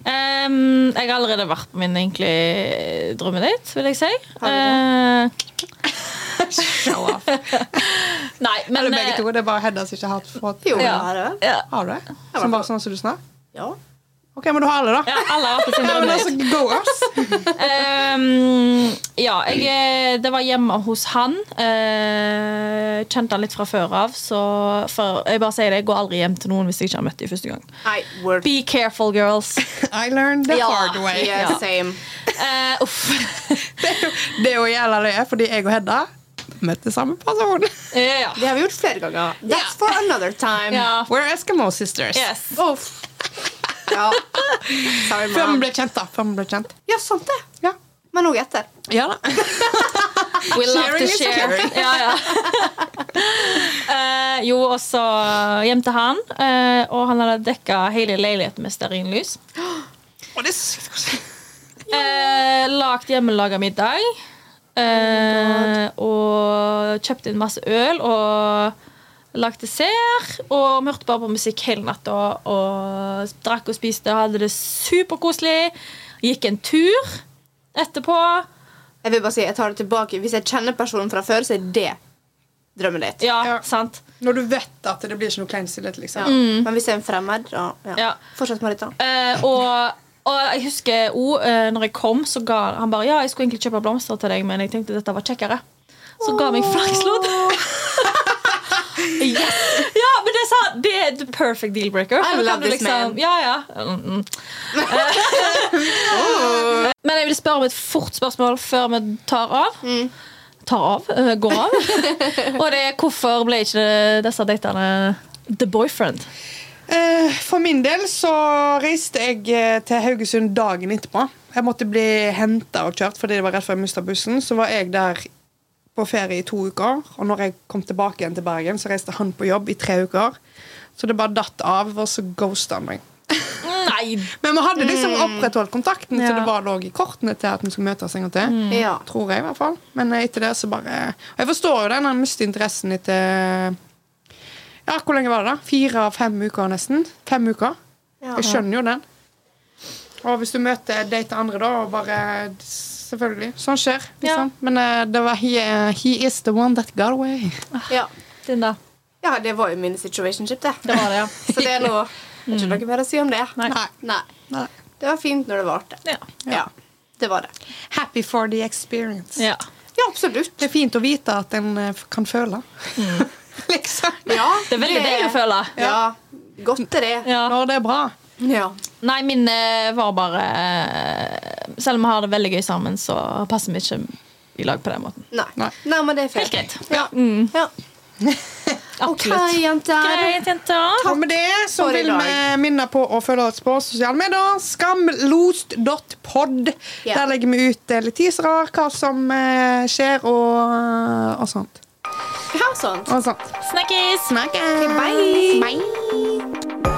Um, jeg har allerede vært på min egentlig drømmedate, vil jeg si. Har du Eh, Show off. Nei, men Eller begge eh, to. Det er bare Hedda som ikke har fått Jo, Ja. det har det. Ja, Har du det? Som bare sånn som du snakker? Ja. Ok, men du har alle, da. ja, alle har hatt sin Ja, men drømme. altså, go us! um, ja, jeg, eh, det var hjemme hos han. Uh, kjente han litt fra før av. Så for, jeg bare sier det, jeg går aldri hjem til noen hvis jeg ikke har møtt dem første gang. I. Be careful, girls. I learned the Ja. hard way. Yeah, Ja. same. Uh, uff. Det er jo- det er jo jævla løye, fordi jeg og Hedda møtte samme person. Yeah. Det har vi gjort flere ganger. That's for another time. Yeah. We're Eskimo sisters. Yes. Uff. Ja. Sorry, Før vi ble kjent, da. Før vi ble kjent. Ja, sant det. Ja. Men òg etter. Ja da. We love Sharing to share. Ja, ja. Uh, jo, og så hjem til han, Uh, og han hadde dekka hele leiligheten med stearinlys. Oh, det er sykt koselig. Eh, lagt hjemmelaga middag. Eh, og kjøpte inn masse øl og lagd dessert. Og vi hørte bare på musikk hele natta og drakk og spiste. og Hadde det superkoselig. Gikk en tur etterpå. Jeg vil bare si, jeg tar det tilbake. Hvis jeg kjenner personen fra før, så er det drømmen ditt. Ja, Ja. sant. Når du vet at det blir ikke noe kleinstillhet, liksom. Ja. Men hvis jeg er en fremmed, da ja. Ja. Fortsett, Marita. Eh, og, og jeg husker òg, uh, når jeg kom, så ga han bare Ja, jeg skulle egentlig kjøpe blomster til deg, men jeg tenkte dette var kjekkere. Så ga han meg flakslodd. yes. Ja, men det, sa, det er the perfect deal-breaker. I love this liksom, man. Ja, ja. Mm, mm. Eh, men jeg vil spørre om et fort spørsmål før vi tar av. Tar av? Uh, går av. Og det er hvorfor ble ikke disse datene the boyfriend? Eh, For min del så reiste jeg eh, til Haugesund dagen etterpå. Jeg måtte bli henta og kjørt fordi det var rett før jeg mista bussen. Så var jeg der på ferie i to uker. Og når jeg kom tilbake igjen til Bergen, så reiste han på jobb i tre uker. Så det bare datt av, og så ghosta han meg. Nei! Men vi hadde liksom opprettholdt kontakten, så det var lå i kortene til at vi skulle møtes en gang til. Ja. Tror jeg, i hvert fall. Men eh, etter det så bare Og jeg forstår jo det når han mister interessen etter Ja, hvor lenge var det, da? Fire av fem uker, nesten. Fem uker. Ja. Jeg skjønner jo den. Og hvis du møter date andre, da, og bare Selvfølgelig. Sånn skjer. Liksom. Men uh, det var he, he is the one that got away. Ja. Din, da? ja, det var jo min situationship, det. Det var det, ja. Så det er noe Det har ikke noe mer å si om det. Nei. Nei. Nei. Det var fint når det varte. Ja. Ja. Det var det. Happy for the experience. ja. Ja, absolutt. Det er fint å vite at en eh, kan føle. liksom. Ja, Det er veldig deilig å føle. Ja. Godt er det. Ja. Når det er bra. Ja. Nei, min eh, var bare eh, Selv om vi har det veldig gøy sammen, så passer vi ikke i lag på den måten. Nei. Nei. Nei, men det er Helt greit. Ja. Mm. ja. OK, jenter. Greit, jenter. Og med det så vil vi minne på å følge oss på sosiale medier. Skamlost.pod. Yeah. Der legger vi ut eh, litt teasere, hva som skjer, og, og sånt. Ja, sånt. Og sånt. Snakkes! Snakkes! Bye.